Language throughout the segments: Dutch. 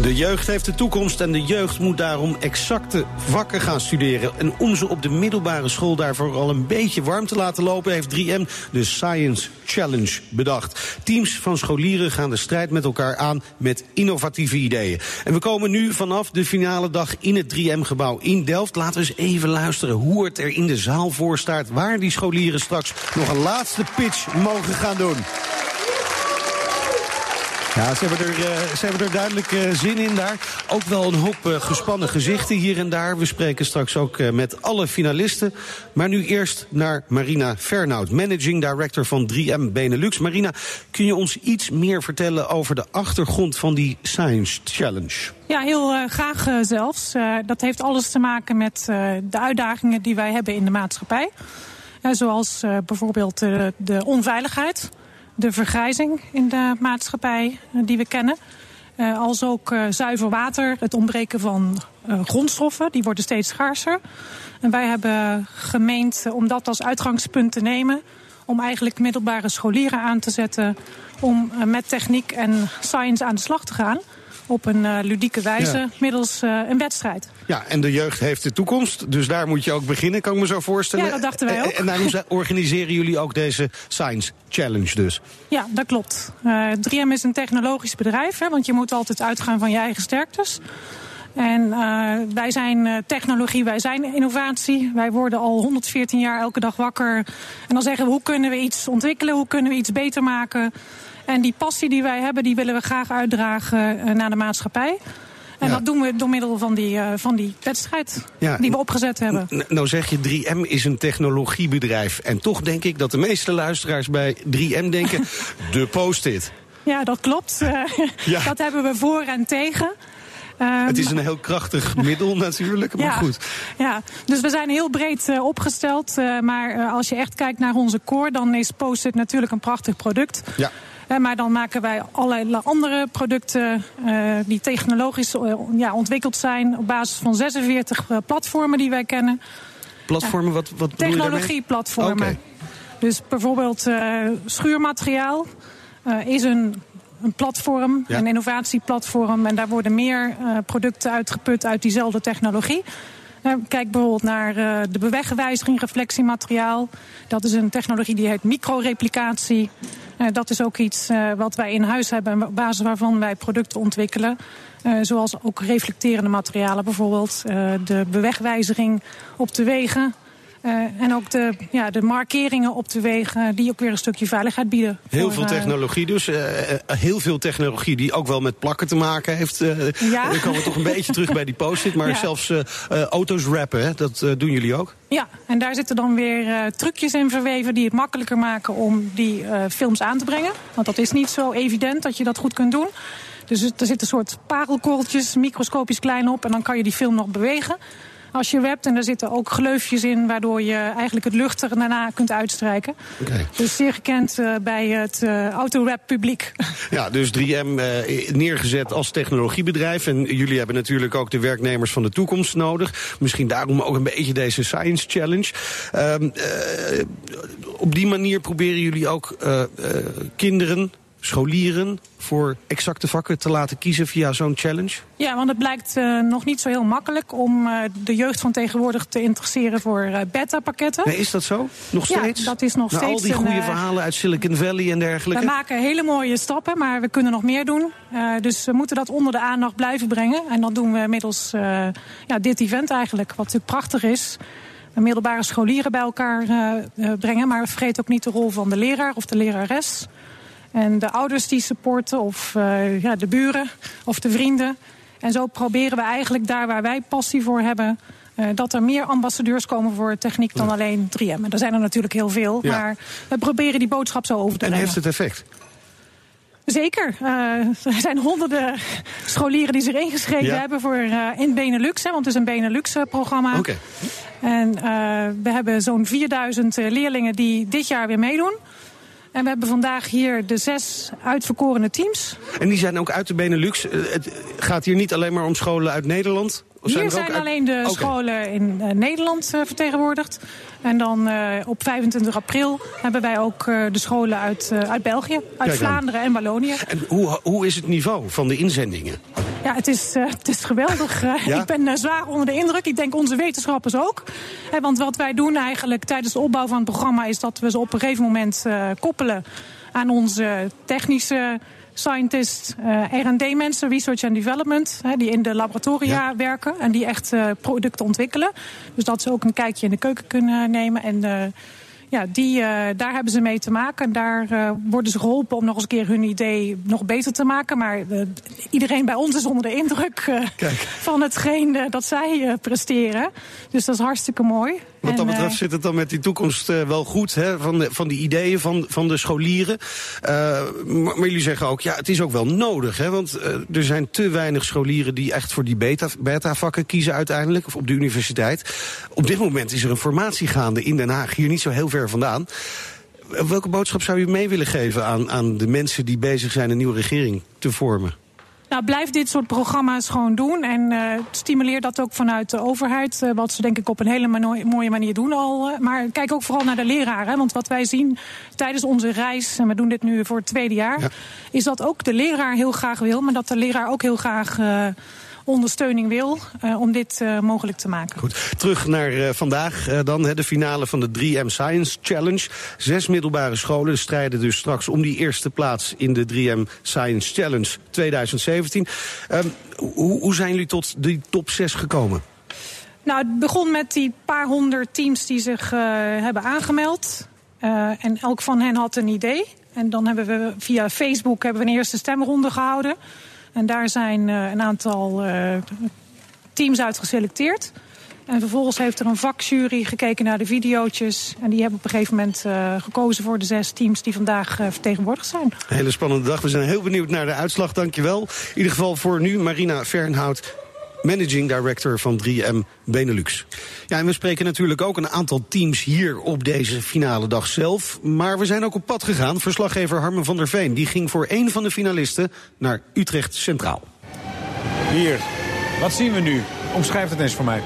De jeugd heeft de toekomst en de jeugd moet daarom exacte vakken gaan studeren. En om ze op de middelbare school daarvoor al een beetje warm te laten lopen, heeft 3M de Science Challenge bedacht. Teams van scholieren gaan de strijd met elkaar aan met innovatieve ideeën. En we komen nu vanaf de finale dag in het 3M-gebouw in Delft. Laten we eens even luisteren hoe het er in de zaal voor staat, waar die scholieren straks nog een laatste pitch mogen gaan doen. Ja, ze hebben er, uh, ze hebben er duidelijk uh, zin in daar. Ook wel een hoop uh, gespannen gezichten hier en daar. We spreken straks ook met alle finalisten. Maar nu eerst naar Marina Fernout, managing director van 3M Benelux. Marina, kun je ons iets meer vertellen over de achtergrond van die Science Challenge? Ja, heel graag zelfs. dat heeft alles te maken met de uitdagingen die wij hebben in de maatschappij. zoals bijvoorbeeld de onveiligheid de vergrijzing in de maatschappij eh, die we kennen. Uh, als ook uh, zuiver water, het ontbreken van grondstoffen, die worden steeds schaarser. En wij hebben gemeend om dat als uitgangspunt te nemen. Om eigenlijk middelbare scholieren aan te zetten om met techniek en science aan de slag te gaan op een uh, ludieke wijze ja. middels uh, een wedstrijd. Ja, en de jeugd heeft de toekomst, dus daar moet je ook beginnen, kan ik me zo voorstellen. Ja, dat dachten wij ook. En, daarom organiseren jullie ook deze Science Challenge dus. Ja, dat klopt. Uh, 3M is een technologisch bedrijf, hè, want je moet altijd uitgaan van je eigen sterktes. En uh, wij zijn uh, technologie, wij zijn innovatie. Wij worden al 114 jaar elke dag wakker. En dan zeggen we, hoe kunnen we iets ontwikkelen? Hoe kunnen we iets beter maken? En die passie die wij hebben, die willen we graag uitdragen uh, naar de maatschappij. En ja. dat doen we door middel van die, uh, van die wedstrijd ja. die we opgezet hebben. Nou zeg je 3M is een technologiebedrijf. En toch denk ik dat de meeste luisteraars bij 3M denken... de post-it. Ja, dat klopt. Ja. Dat hebben we voor en tegen. Um, het is een heel krachtig middel natuurlijk, maar ja, goed. Ja, dus we zijn heel breed uh, opgesteld. Uh, maar als je echt kijkt naar onze core, dan is Post-it natuurlijk een prachtig product. Ja. Maar dan maken wij allerlei andere producten uh, die technologisch uh, ja, ontwikkeld zijn op basis van 46 uh, platformen die wij kennen. Platformen, wat, wat Technologieplatformen. Okay. Dus bijvoorbeeld schuurmateriaal is een een platform, ja. een innovatieplatform. En daar worden meer uh, producten uitgeput uit diezelfde technologie. Uh, kijk bijvoorbeeld naar uh, de bewegwijziging reflectiemateriaal. Dat is een technologie die heet microreplicatie. Uh, dat is ook iets wat wij in huis hebben en op basis waarvan wij producten ontwikkelen. zoals ook reflecterende materialen, bijvoorbeeld de bewegwijziging op de wegen. Uh, en ook de, ja, de markeringen op de wegen die ook weer een stukje veiligheid bieden. Heel voor, veel technologie dus. Uh, heel veel technologie die ook wel met plakken te maken heeft. ja. Dan komen we toch een beetje terug bij die post-it. Maar ja. zelfs auto's rappen, hè, dat doen jullie ook? Ja, en daar zitten dan weer trucjes in verweven die het makkelijker maken om die films aan te brengen. Want dat is niet zo evident dat je dat goed kunt doen. Dus er zitten een soort parelkorreltjes, microscopisch klein op. En dan kan je die film nog bewegen als je webt. En daar zitten ook gleufjes in, waardoor je eigenlijk het lucht er daarna kunt uitstrijken. Okay. Dus zeer gekend uh, bij het uh, autorap publiek. Ja, dus 3M uh, neergezet als technologiebedrijf. En jullie hebben natuurlijk ook de werknemers van de toekomst nodig. Misschien daarom ook een beetje deze Science Challenge. Um, op die manier proberen jullie ook kinderen scholieren voor exacte vakken te laten kiezen via zo'n challenge? Ja, want het blijkt uh, nog niet zo heel makkelijk om uh, de jeugd van tegenwoordig te interesseren voor uh, beta-pakketten. Nee, is dat zo? Nog steeds? Ja, dat is nog Na steeds. al die goede verhalen uit Silicon Valley en dergelijke? We maken hele mooie stappen, maar we kunnen nog meer doen. dus we moeten dat onder de aandacht blijven brengen. En dat doen we middels ja, dit event eigenlijk, wat natuurlijk prachtig is middelbare scholieren bij elkaar uh, brengen. Maar vergeet ook niet de rol van de leraar of de lerares. En de ouders die supporten, of uh, ja, de buren of de vrienden. En zo proberen we eigenlijk daar waar wij passie voor hebben. Uh, dat er meer ambassadeurs komen voor techniek dan alleen 3M. En er zijn er natuurlijk heel veel. Ja. Maar we proberen die boodschap zo over te En brengen. heeft het effect? Zeker. Uh, er zijn honderden scholieren die zich ingeschreven Ja. hebben voor uh, in Benelux. Hè, want het is een Benelux-programma. Oké. En we hebben zo'n 4000 leerlingen die dit jaar weer meedoen. En we hebben vandaag hier de zes uitverkorene teams. En die zijn ook uit de Benelux. Eh, Het gaat hier niet alleen maar om scholen uit Nederland? Of Hier er zijn alleen de scholen in eh, Nederland eh, vertegenwoordigd. En dan op 25 april hebben wij ook de scholen uit, uit België, uit. Vlaanderen en Wallonië. En hoe, hoe is het niveau van de inzendingen? Ja, het is, eh, het is geweldig. Eh, Ja? Ik ben eh, zwaar onder de indruk. Ik denk onze wetenschappers ook. Want wat wij doen eigenlijk tijdens de opbouw van het programma... is dat we ze op een gegeven moment koppelen aan onze technische scientists, R&D-mensen, research and development... Die in de laboratoria Ja. werken en die echt producten ontwikkelen. Dus dat ze ook een kijkje in de keuken kunnen nemen... En, ja, die, eh, daar hebben ze mee te maken. En daar eh, worden ze geholpen om nog eens een keer hun idee nog beter te maken. Maar eh, iedereen bij ons is onder de indruk van hetgeen dat zij presteren. Dus dat is hartstikke mooi. Wat dat betreft eh, zit het dan met die toekomst eh, wel goed, hè? Van, de, van die ideeën van, van de scholieren. Eh, maar, maar jullie zeggen ook, ja, het is ook wel nodig, hè? Want er zijn te weinig scholieren die echt voor die beta- beta-vakken kiezen uiteindelijk, of op de universiteit. Op dit moment is er een formatie gaande in Den Haag, hier niet zo heel ver vandaan. Welke boodschap zou u mee willen geven aan, aan de mensen die bezig zijn een nieuwe regering te vormen? Nou, blijf dit soort programma's gewoon doen. En eh, stimuleer dat ook vanuit de overheid. eh, wat ze denk ik op een hele mooie manier doen al. eh. maar kijk ook vooral naar de leraren. Want wat wij zien tijdens onze reis, en we doen dit nu voor het tweede jaar... Ja. is dat ook de leraar heel graag wil. Maar dat de leraar ook heel graag ondersteuning wil eh, om dit eh, mogelijk te maken. Goed, terug naar eh, vandaag dan, hè, de finale van de 3M Science Challenge. Zes middelbare scholen strijden dus straks om die eerste plaats in de 3M Science Challenge 2017. Ehm, hoe, hoe zijn jullie tot die top 6 gekomen? Nou, het begon met die paar honderd teams die zich hebben aangemeld. En elk van hen had een idee. En dan hebben we via Facebook hebben we een eerste stemronde gehouden. En daar zijn eh, een aantal eh, teams uit geselecteerd. En vervolgens heeft er een vakjury gekeken naar de videootjes. En die hebben op een gegeven moment eh, gekozen voor de zes teams die vandaag vertegenwoordigd zijn. Hele spannende dag. We zijn heel benieuwd naar de uitslag. Dankjewel. In ieder geval voor nu Marina Fernhout. Managing Director van 3M Benelux. Ja, en we spreken natuurlijk ook een aantal teams hier op deze finale dag zelf. Maar we zijn ook op pad gegaan. Verslaggever Harmen van der Veen die ging voor één van de finalisten naar Utrecht Centraal. Hier, wat zien we nu? Omschrijf het eens voor mij.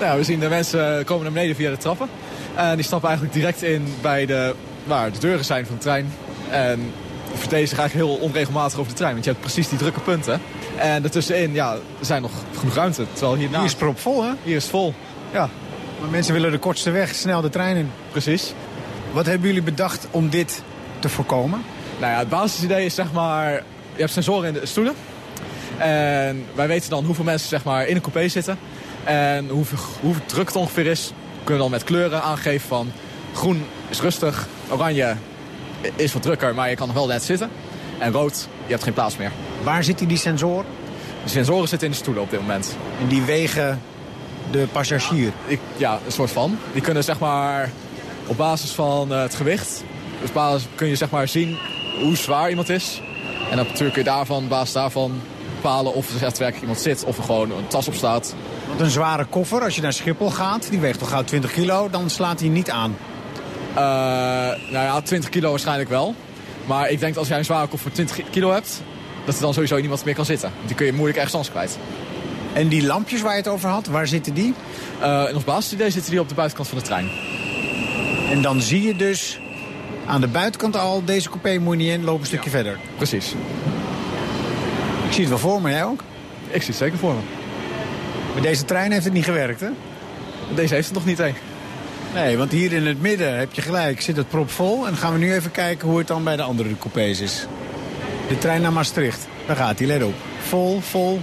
Nou, we zien de mensen komen naar beneden via de trappen. En die stappen eigenlijk direct in bij de, waar de deuren zijn van de trein. En verdelen zich eigenlijk heel onregelmatig over de trein. Want je hebt precies die drukke punten. En daartussenin, ja, er zijn nog genoeg ruimte. Terwijl hierna, Hier is propvol, hè? hier is het vol. Ja, Maar mensen willen de kortste weg, snel de trein in. precies. Wat hebben jullie bedacht om dit te voorkomen? Nou ja, het basisidee is zeg maar... Je hebt sensoren in de stoelen. En wij weten dan hoeveel mensen zeg maar, in een coupé zitten. En hoeveel, hoeveel druk het ongeveer is. Kunnen we dan met kleuren aangeven van... Groen is rustig, oranje is wat drukker, maar je kan nog wel net zitten. En rood, je hebt geen plaats meer. Waar zitten die sensoren? De sensoren zitten in de stoelen op dit moment. En die wegen de passagier. Ik, ja, een soort van. Die kunnen zeg maar op basis van eh, het gewicht... Dus basis, kun je zeg maar zien hoe zwaar iemand is. En dan natuurlijk kun je daarvan, op basis daarvan bepalen of er daadwerkelijk iemand zit... of er gewoon een tas op staat. Want een zware koffer, als je naar Schiphol gaat, die weegt toch gauw 20 kilo, dan slaat hij niet aan. Eh, nou ja, 20 kilo waarschijnlijk wel. Maar ik denk dat als jij een zware koffer van 20 kilo hebt... dat er dan sowieso niemand meer kan zitten. Want die kun je moeilijk ergens anders kwijt. En die lampjes waar je het over had, waar zitten die? Eh, in ons basisidee zitten die op de buitenkant van de trein. En dan zie je dus aan de buitenkant al, deze coupé moet je niet in, loop een stukje verder. Precies. Ik zie het wel voor me, jij ook? Ik zie het zeker voor me. Met deze trein heeft het niet gewerkt, hè? Deze heeft het nog niet, hè? Nee, want hier in het midden, heb je gelijk, zit het propvol. En dan gaan we nu even kijken hoe het dan bij de andere coupés is. De trein naar Maastricht. Daar gaat hij, let op. Vol, vol.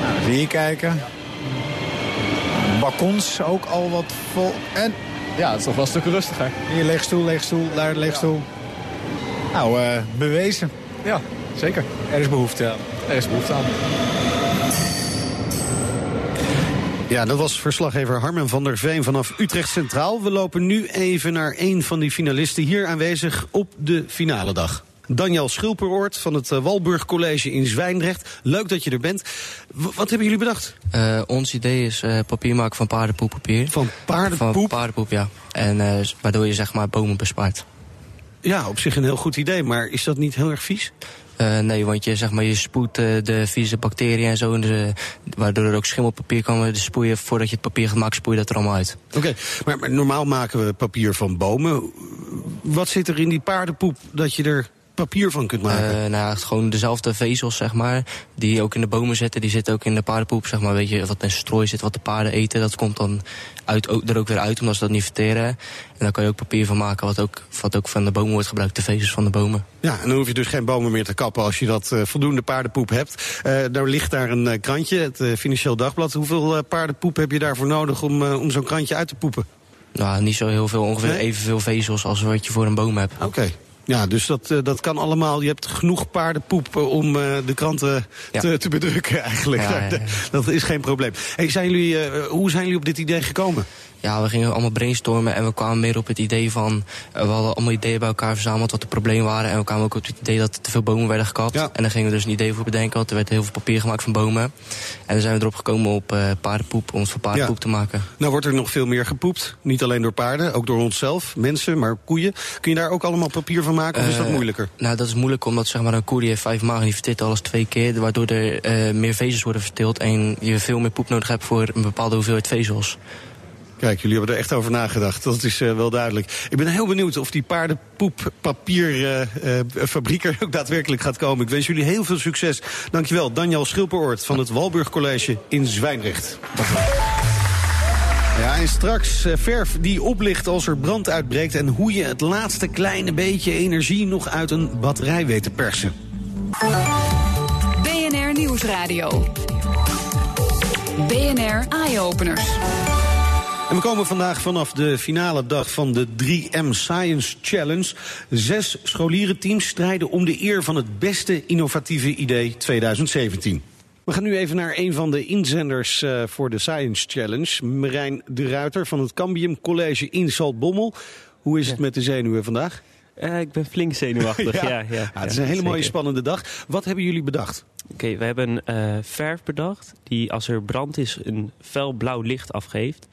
Nou, even hier kijken. Balkons ook al wat vol. En Ja, het is toch wel een stuk rustiger. hier leeg stoel, leeg stoel, daar leeg stoel. Nou, eh, bewezen. Ja, zeker. Er is behoefte aan. Er is behoefte aan. Ja, dat was verslaggever Harmen van der Veen vanaf Utrecht Centraal. We lopen nu even naar een van die finalisten hier aanwezig op de finale dag. Daniel Schulperoort van het eh, Walburg College in Zwijndrecht. Leuk dat je er bent. W- wat hebben jullie bedacht? Eh, ons idee is eh, papier maken van paardenpoeppapier. Van paardenpoep? Van paardenpoep, ja. En waardoor je zeg maar bomen bespaart. Ja, op zich een heel goed idee, maar is dat niet heel erg vies? Uh, nee, want je, zeg maar, je spoedt uh, de vieze bacteriën en zo. En de, waardoor er ook schimmelpapier kan worden. Dus spoeien, voordat je het papier gaat maken, dat er allemaal uit. Oké, maar, normaal maken we papier van bomen. Wat zit er in die paardenpoep dat je er papier van kunt maken? Uh, nou ja, gewoon dezelfde vezels, zeg maar. Die ook in de bomen zitten, die zitten ook in de paardenpoep. Zeg maar, weet je, wat in strooi zit, wat de paarden eten. Dat komt dan uit, ook, er ook weer uit, omdat ze dat niet verteren. En dan kan je ook papier van maken, wat ook, wat ook van de bomen wordt gebruikt. De vezels van de bomen. Ja, en dan hoef je dus geen bomen meer te kappen als je dat uh, voldoende paardenpoep hebt. Uh, nou ligt daar een krantje, het Financieel Dagblad. Hoeveel paardenpoep heb je daarvoor nodig om, om zo'n krantje uit te poepen? Nou, niet zo heel veel. Ongeveer nee? evenveel vezels als wat je voor een boom hebt. Oké. Ja, dus dat, uh, dat kan allemaal. Je hebt genoeg paardenpoep om uh, de kranten ja. te, te, bedrukken eigenlijk. Ja, ja, dat is geen probleem. Hey, zijn jullie, hoe zijn jullie op dit idee gekomen? Ja, we gingen allemaal brainstormen en we kwamen meer op het idee van... we hadden allemaal ideeën bij elkaar verzameld wat de problemen waren... en we kwamen ook op het idee dat er te veel bomen werden gekapt. Ja. En dan gingen we dus een idee voor bedenken, want er werd heel veel papier gemaakt van bomen. En dan zijn we erop gekomen op uh, paardenpoep, om het van paardenpoep ja. te maken. Nou wordt er nog veel meer gepoept, niet alleen door paarden, ook door onszelf, mensen, maar koeien. Kun je daar ook allemaal papier van maken of is dat moeilijker? Nou, dat is moeilijk omdat zeg maar, een koe die heeft vijf magen, die verteert alles twee keer... waardoor er meer vezels worden verteeld en je veel meer poep nodig hebt voor een bepaalde hoeveelheid vezels. Kijk, jullie hebben er echt over nagedacht. Dat is uh, wel duidelijk. Ik ben heel benieuwd of die paardenpoeppapierfabriek uh, uh, er ook daadwerkelijk gaat komen. Ik wens jullie heel veel succes. Dankjewel, Daniel Schilperoort van het Walburg College in Zwijndrecht. Ja, en straks verf die oplicht als er brand uitbreekt... en hoe je het laatste kleine beetje energie nog uit een batterij weet te persen. BNR Nieuwsradio. BNR Eye-Openers. En we komen vandaag vanaf de finale dag van de 3M Science Challenge. Zes scholierenteams strijden om de eer van het beste innovatieve idee 2017. We gaan nu even naar een van de inzenders uh, voor de Science Challenge. Marijn de Ruiter van het Cambium College in Zaltbommel. Hoe is het met de zenuwen vandaag? Uh, ik ben flink zenuwachtig, ja. ja, ja, ja het is een hele mooie spannende dag. Wat hebben jullie bedacht? Oké, okay, we hebben uh, verf bedacht die als er brand is een fel blauw licht afgeeft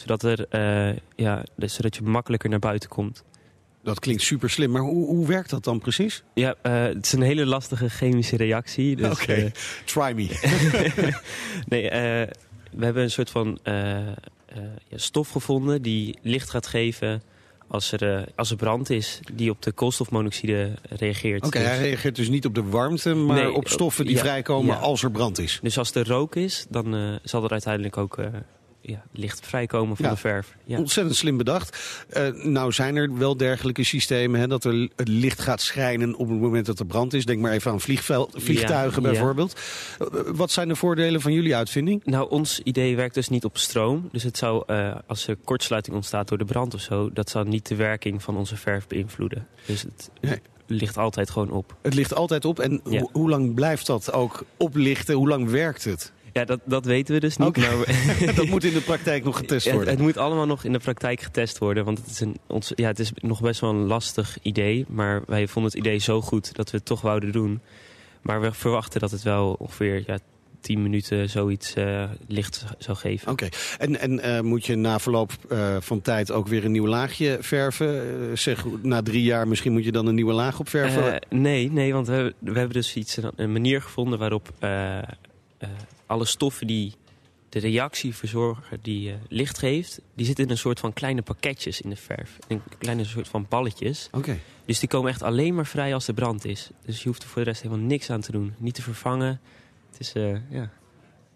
zodat, er, uh, ja, dus zodat je makkelijker naar buiten komt. Dat klinkt super slim, maar hoe, hoe werkt dat dan precies? Ja, uh, het is een hele lastige chemische reactie. Dus, Oké, okay. uh, try me. nee, we hebben een soort van ja, stof gevonden die licht gaat geven als er, als er brand is die op de koolstofmonoxide reageert. Oké, okay, dus, hij reageert dus niet op de warmte, maar nee, op stoffen die ja, vrijkomen ja. als er brand is. Dus als er rook is, dan zal er uiteindelijk ook ja, licht vrijkomen van ja, de verf. Ja. Ontzettend slim bedacht. Uh, nou zijn er wel dergelijke systemen, hè, dat er het licht gaat schijnen op het moment dat er brand is. Denk maar even aan vliegtuigen ja, bijvoorbeeld. Uh, wat zijn de voordelen van jullie uitvinding? Nou, ons idee werkt dus niet op stroom. Dus het zou, uh, als er kortsluiting ontstaat door de brand of zo, dat zou niet de werking van onze verf beïnvloeden. Dus het... Nee ligt altijd gewoon op. Het ligt altijd op. En ja. hoe lang blijft dat ook oplichten? Hoe lang werkt het? Ja, dat, dat weten we dus niet. Okay. Maar dat moet in de praktijk nog getest worden? Het, het, moet allemaal nog in de praktijk getest worden. Want het is, een, ons, ja, het is nog best wel een lastig idee. Maar wij vonden het idee zo goed dat we het toch wouden doen. Maar we verwachten dat het wel ongeveer ja, 10 minuten zoiets uh, licht zou geven. Oké, okay. en, en uh, moet je na verloop uh, van tijd ook weer een nieuw laagje verven? zeg, na drie jaar misschien moet je dan een nieuwe laag opverven? nee, nee, want we, we hebben dus iets, een manier gevonden waarop alle stoffen die de reactie verzorgen die uh, licht geeft... die zitten in een soort van kleine pakketjes in de verf. In kleine soort van balletjes. Okay. Dus die komen echt alleen maar vrij als er brand is. Dus je hoeft er voor de rest helemaal niks aan te doen. Niet te vervangen. Het is, uh, ja...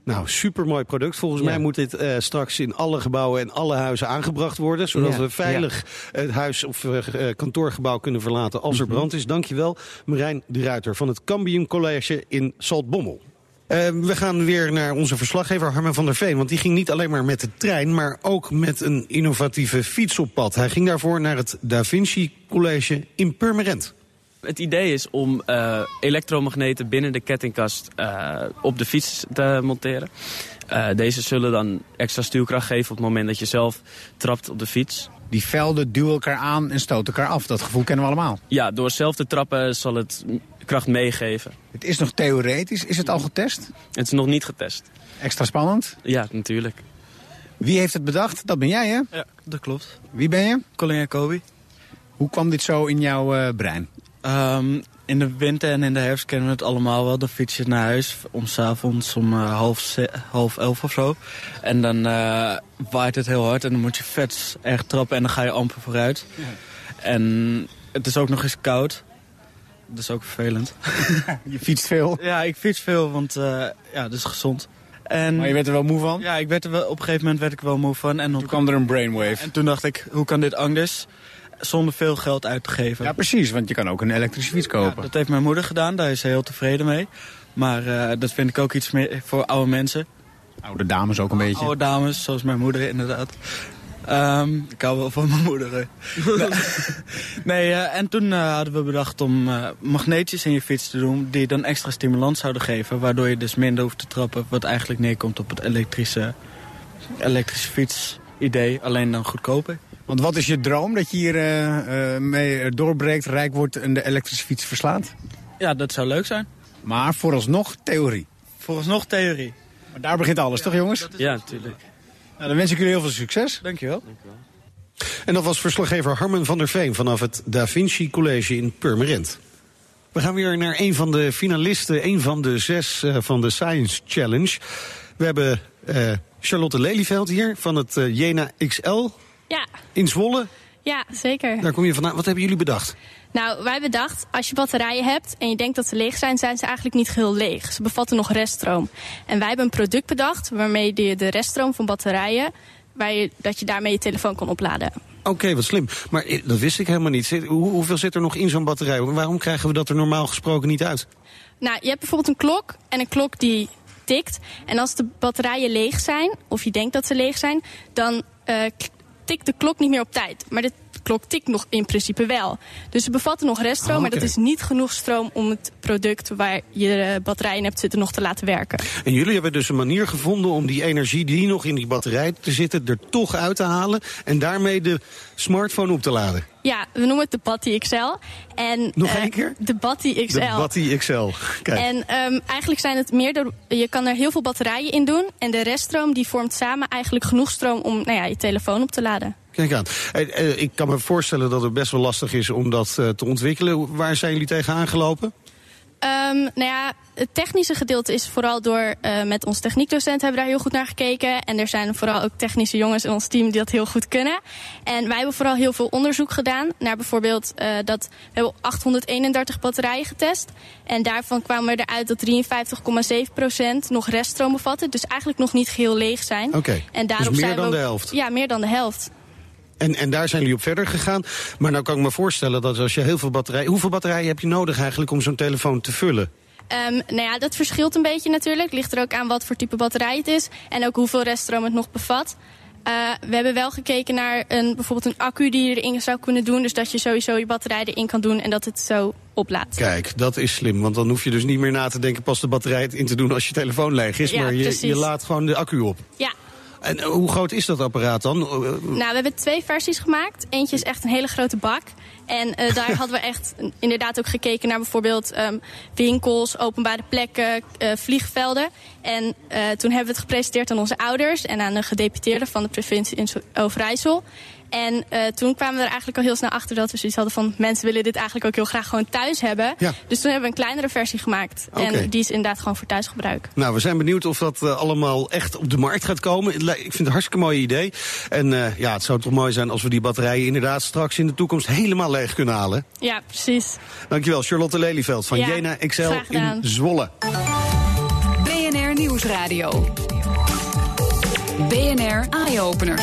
Nou, supermooi product. Volgens ja. mij moet dit uh, straks in alle gebouwen en alle huizen aangebracht worden. Zodat ja. we veilig ja. het huis of kantoorgebouw kunnen verlaten als er brand is. Dankjewel, Marijn de Ruiter van het Cambium College in Saltbommel. Uh, we gaan weer naar onze verslaggever Harmen van der Veen. Want die ging niet alleen maar met de trein, maar ook met een innovatieve fiets op pad. Hij ging daarvoor naar het Da Vinci College in Purmerend. Het idee is om uh, elektromagneten binnen de kettingkast uh, op de fiets te monteren. Uh, deze zullen dan extra stuurkracht geven op het moment dat je zelf trapt op de fiets. Die velden duwen elkaar aan en stoten elkaar af. Dat gevoel kennen we allemaal. Ja, door zelf te trappen zal het kracht meegeven. Het is nog theoretisch. Is het al getest? Het is nog niet getest. Extra spannend? Ja, natuurlijk. Wie heeft het bedacht? Dat ben jij, hè? Ja, dat klopt. Wie ben je? Colin Jacobi. Hoe kwam dit zo in jouw uh, brein? Um, in de winter en in de herfst kennen we het allemaal wel. Dan fiets je naar huis om s'avonds om uh, half, half elf of zo. En dan uh, waait het heel hard en dan moet je vet erg trappen en dan ga je amper vooruit. Ja. En het is ook nog eens koud. Dat is ook vervelend. je fietst veel? Ja, ik fiets veel, want uh, ja, dat is gezond. En, maar je werd er wel moe van? Ja, ik werd er wel, op een gegeven moment werd ik wel moe van. En toen kwam er een brainwave. En toen dacht ik, hoe kan dit anders? Zonder veel geld uit te geven. Ja, precies, want je kan ook een elektrische fiets kopen. Ja, dat heeft mijn moeder gedaan, daar is ze heel tevreden mee. Maar uh, dat vind ik ook iets meer voor oude mensen. Oude dames ook een beetje? Oude dames, zoals mijn moeder inderdaad. Um, ik hou wel van mijn moeder. nee, uh, en toen uh, hadden we bedacht om uh, magneetjes in je fiets te doen... die dan extra stimulans zouden geven... waardoor je dus minder hoeft te trappen... wat eigenlijk neerkomt op het elektrische, elektrische fiets idee, alleen dan goedkoper. Want wat is je droom? Dat je hier mee doorbreekt, rijk wordt en de elektrische fiets verslaat? Ja, dat zou leuk zijn. Maar vooralsnog theorie? Vooralsnog theorie. Maar daar begint alles, toch jongens? Ja, natuurlijk. Nou, dan wens ik jullie heel veel succes. Dankjewel. Dankjewel. En dat was verslaggever Harmen van der Veen vanaf het Da Vinci College in Purmerend. We gaan weer naar een van de finalisten, een van de zes uh, van de Science Challenge. We hebben uh, Charlotte Lelyveld hier van het uh, Jena XL ja. in Zwolle. Ja, zeker. Daar kom je vandaan. Wat hebben jullie bedacht? Nou, wij hebben bedacht, als je batterijen hebt en je denkt dat ze leeg zijn, zijn ze eigenlijk niet geheel leeg. Ze bevatten nog reststroom. En wij hebben een product bedacht waarmee je de reststroom van batterijen, waar je, dat je daarmee je telefoon kan opladen. Oké, wat slim. Maar dat wist ik helemaal niet. Hoe, hoeveel zit er nog in zo'n batterij? Waarom krijgen we dat er normaal gesproken niet uit? Nou, je hebt bijvoorbeeld een klok en een klok die tikt. En als de batterijen leeg zijn, of je denkt dat ze leeg zijn, dan uh, tikt de klok niet meer op tijd. Maar de klok tikt nog in principe wel. Dus ze bevatten nog reststroom, Oh, maar dat is niet genoeg stroom om het product waar je eh, batterij in hebt zitten nog te laten werken. En jullie hebben dus een manier gevonden om die energie die nog in die batterij te zitten, er toch uit te halen. En daarmee de smartphone op te laden. Ja, we noemen het de Batty XL. En, Nog eh, één keer? De Batty XL. De Batty XL. Kijk. En ehm, eigenlijk zijn het meer, de, je kan er heel veel batterijen in doen. En de reststroom die vormt samen eigenlijk genoeg stroom om nou ja, je telefoon op te laden. Kijk aan. Eh, Ik kan me voorstellen dat het best wel lastig is om dat eh, te ontwikkelen. Waar zijn jullie tegen aangelopen? Ehm, nou ja, het technische gedeelte is vooral door eh, met ons techniekdocent hebben we daar heel goed naar gekeken. En er zijn vooral ook technische jongens in ons team die dat heel goed kunnen. En wij hebben vooral heel veel onderzoek gedaan naar bijvoorbeeld eh, dat we hebben 831 batterijen getest. En daarvan kwamen we eruit dat 53,7% nog reststroom bevatten. Dus eigenlijk nog niet geheel leeg zijn. Oké, En dus daarop meer zijn we dan ook- de helft. Ja, meer dan de helft. En, en daar zijn jullie op verder gegaan. Maar nou kan ik me voorstellen dat als je heel veel batterijen... Hoeveel batterijen heb je nodig eigenlijk om zo'n telefoon te vullen? Ehm, nou ja, dat verschilt een beetje natuurlijk. Ligt er ook aan wat voor type batterij het is. En ook hoeveel reststroom het nog bevat. Eh, we hebben wel gekeken naar een, bijvoorbeeld een accu die je erin zou kunnen doen. Dus dat je sowieso je batterij erin kan doen en dat het zo oplaadt. Kijk, dat is slim. Want dan hoef je dus niet meer na te denken pas de batterij in te doen als je telefoon leeg is. Ja, maar je, precies. je laat gewoon de accu op. Ja, En eh, hoe groot is dat apparaat dan? Eh, nou we hebben twee versies gemaakt. Eentje is echt een hele grote bak. En eh, daar hadden we echt inderdaad ook gekeken naar bijvoorbeeld ehm, winkels, openbare plekken, eh, vliegvelden. En eh, toen hebben we het gepresenteerd aan onze ouders en aan de gedeputeerde van de provincie in Overijssel. En eh, toen kwamen we er eigenlijk al heel snel achter dat we zoiets hadden van mensen willen dit eigenlijk ook heel graag gewoon thuis hebben. Ja. Dus toen hebben we een kleinere versie gemaakt. En die is inderdaad gewoon voor thuisgebruik. Nou, we zijn benieuwd of dat eh, allemaal echt op de markt gaat komen. Ik vind het een hartstikke mooi idee. En eh, ja, het zou toch mooi zijn als we die batterijen inderdaad straks in de toekomst helemaal leeg kunnen halen. Ja, precies. Dankjewel, Charlotte Lelyveld van Ja, Jena XL in Zwolle. BNR Nieuwsradio. BNR Eye Openers.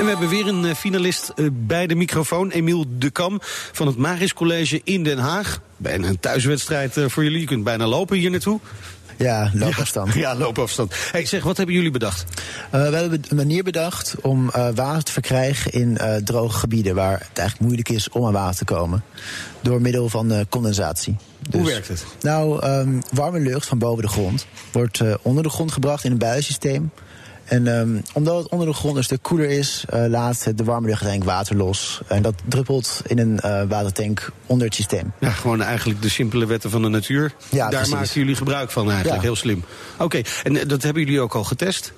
En we hebben weer een eh, finalist eh, bij de microfoon. Emiel de Kam van het Maris College in Den Haag. Bijna een thuiswedstrijd eh, voor jullie. Je kunt bijna lopen hier naartoe. Ja, loopafstand. Ja, loopafstand. Hey, zeg, wat hebben jullie bedacht? We hebben een manier bedacht om water te verkrijgen in droge gebieden waar het eigenlijk moeilijk is om aan water te komen. Door middel van condensatie. Hoe Dus- werkt het? Nou, ehm, warme lucht van boven de grond wordt onder de grond gebracht in een buiensysteem. En ehm, omdat het onder de grond een stuk koeler is, eh, laat de warme lucht uiteindelijk water los. En dat druppelt in een eh, watertank onder het systeem. Ja, gewoon eigenlijk de simpele wetten van de natuur. Ja, Daar precies. maken jullie gebruik van eigenlijk. Ja. Heel slim. Oké, en eh, dat hebben jullie ook al getest?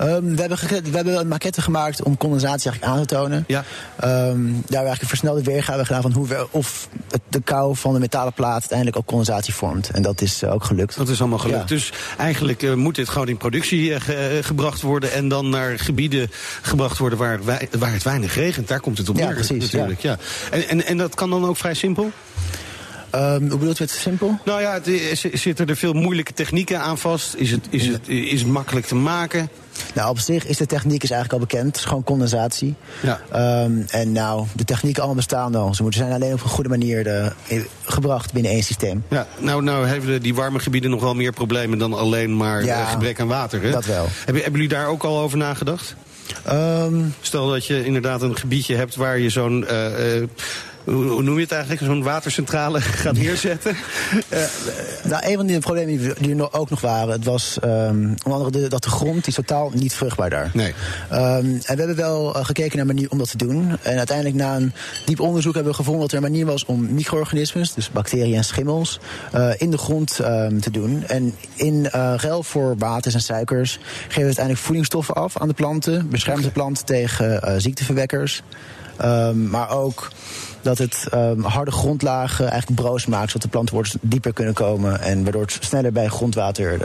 Um, we, hebben we hebben een maquette gemaakt om condensatie eigenlijk aan te tonen. Ja. Um, daar hebben we eigenlijk een versnelde weergave gedaan van hoe we, of het, de kou van de metalen plaat uiteindelijk ook condensatie vormt. En dat is uh, ook gelukt. Dat is allemaal gelukt. Ja. Dus eigenlijk uh, moet dit gewoon in productie uh, ge, gebracht worden en dan naar gebieden gebracht worden waar, wij, waar het weinig regent. Daar komt het op neer. Ja, precies. Natuurlijk. Ja. En, en, en dat kan dan ook vrij simpel? Um, hoe bedoelt u het simpel? Nou ja, het, zitten er veel moeilijke technieken aan vast? Is het, is het, is het makkelijk te maken? Nou, op zich is de techniek is eigenlijk al bekend. Het is gewoon condensatie. Ja. Um, en nou, de technieken allemaal bestaan al. Ze moeten zijn alleen op een goede manier de, gebracht binnen één systeem. Ja, nou, nou hebben die warme gebieden nog wel meer problemen dan alleen maar ja, uh, gebrek aan water. Hè? Dat wel. Hebben, hebben jullie daar ook al over nagedacht? Um, Stel dat je inderdaad een gebiedje hebt waar je zo'n. Uh, hoe noem je het eigenlijk, zo'n watercentrale gaat neerzetten? uh, nou, een van die problemen die er ook nog waren, het was um, onder andere de, dat de grond is totaal niet vruchtbaar daar. Nee. Um, en we hebben wel uh, gekeken naar een manier om dat te doen. En uiteindelijk na een diep onderzoek hebben we gevonden dat er een manier was om micro-organismen, dus bacteriën en schimmels, uh, in de grond um, te doen. En in ruil voor waters en suikers geven we uiteindelijk voedingsstoffen af aan de planten, beschermt de plant tegen ziekteverwekkers. Um, maar ook dat het um, harde grondlagen eigenlijk broos maakt, zodat de planten dieper kunnen komen en waardoor het sneller bij grondwater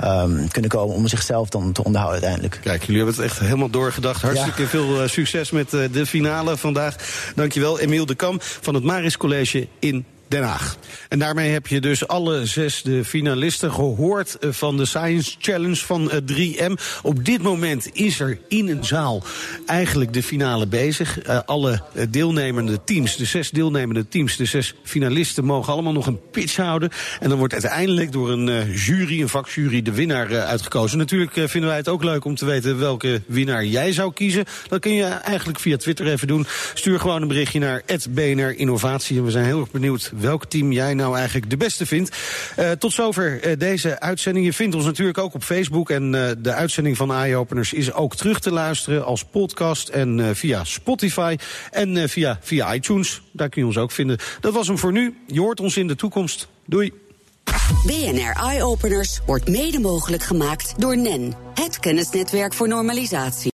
uh, um, kunnen komen om zichzelf dan te onderhouden uiteindelijk. Kijk, jullie hebben het echt helemaal doorgedacht. Hartstikke ja. veel uh, succes met uh, de finale vandaag. Dankjewel, Emiel de Kam van het Maris College in Den Haag. En daarmee heb je dus alle zes de finalisten gehoord van de Science Challenge van 3M. Op dit moment is er in een zaal eigenlijk de finale bezig. Uh, alle deelnemende teams, de zes deelnemende teams, de zes finalisten mogen allemaal nog een pitch houden. En dan wordt uiteindelijk door een jury, een vakjury, de winnaar uitgekozen. Natuurlijk vinden wij het ook leuk om te weten welke winnaar jij zou kiezen. Dat kun je eigenlijk via Twitter even doen. Stuur gewoon een berichtje naar BNR Innovatie. En we zijn heel erg benieuwd welk team jij nou eigenlijk de beste vindt. Uh, tot zover uh, deze uitzending. Je vindt ons natuurlijk ook op Facebook. En uh, de uitzending van Eye Openers is ook terug te luisteren als podcast. En via Spotify en via, via iTunes. Daar kun je ons ook vinden. Dat was hem voor nu. Je hoort ons in de toekomst. Doei. BNR Eye Openers wordt mede mogelijk gemaakt door NEN. Het kennisnetwerk voor normalisatie.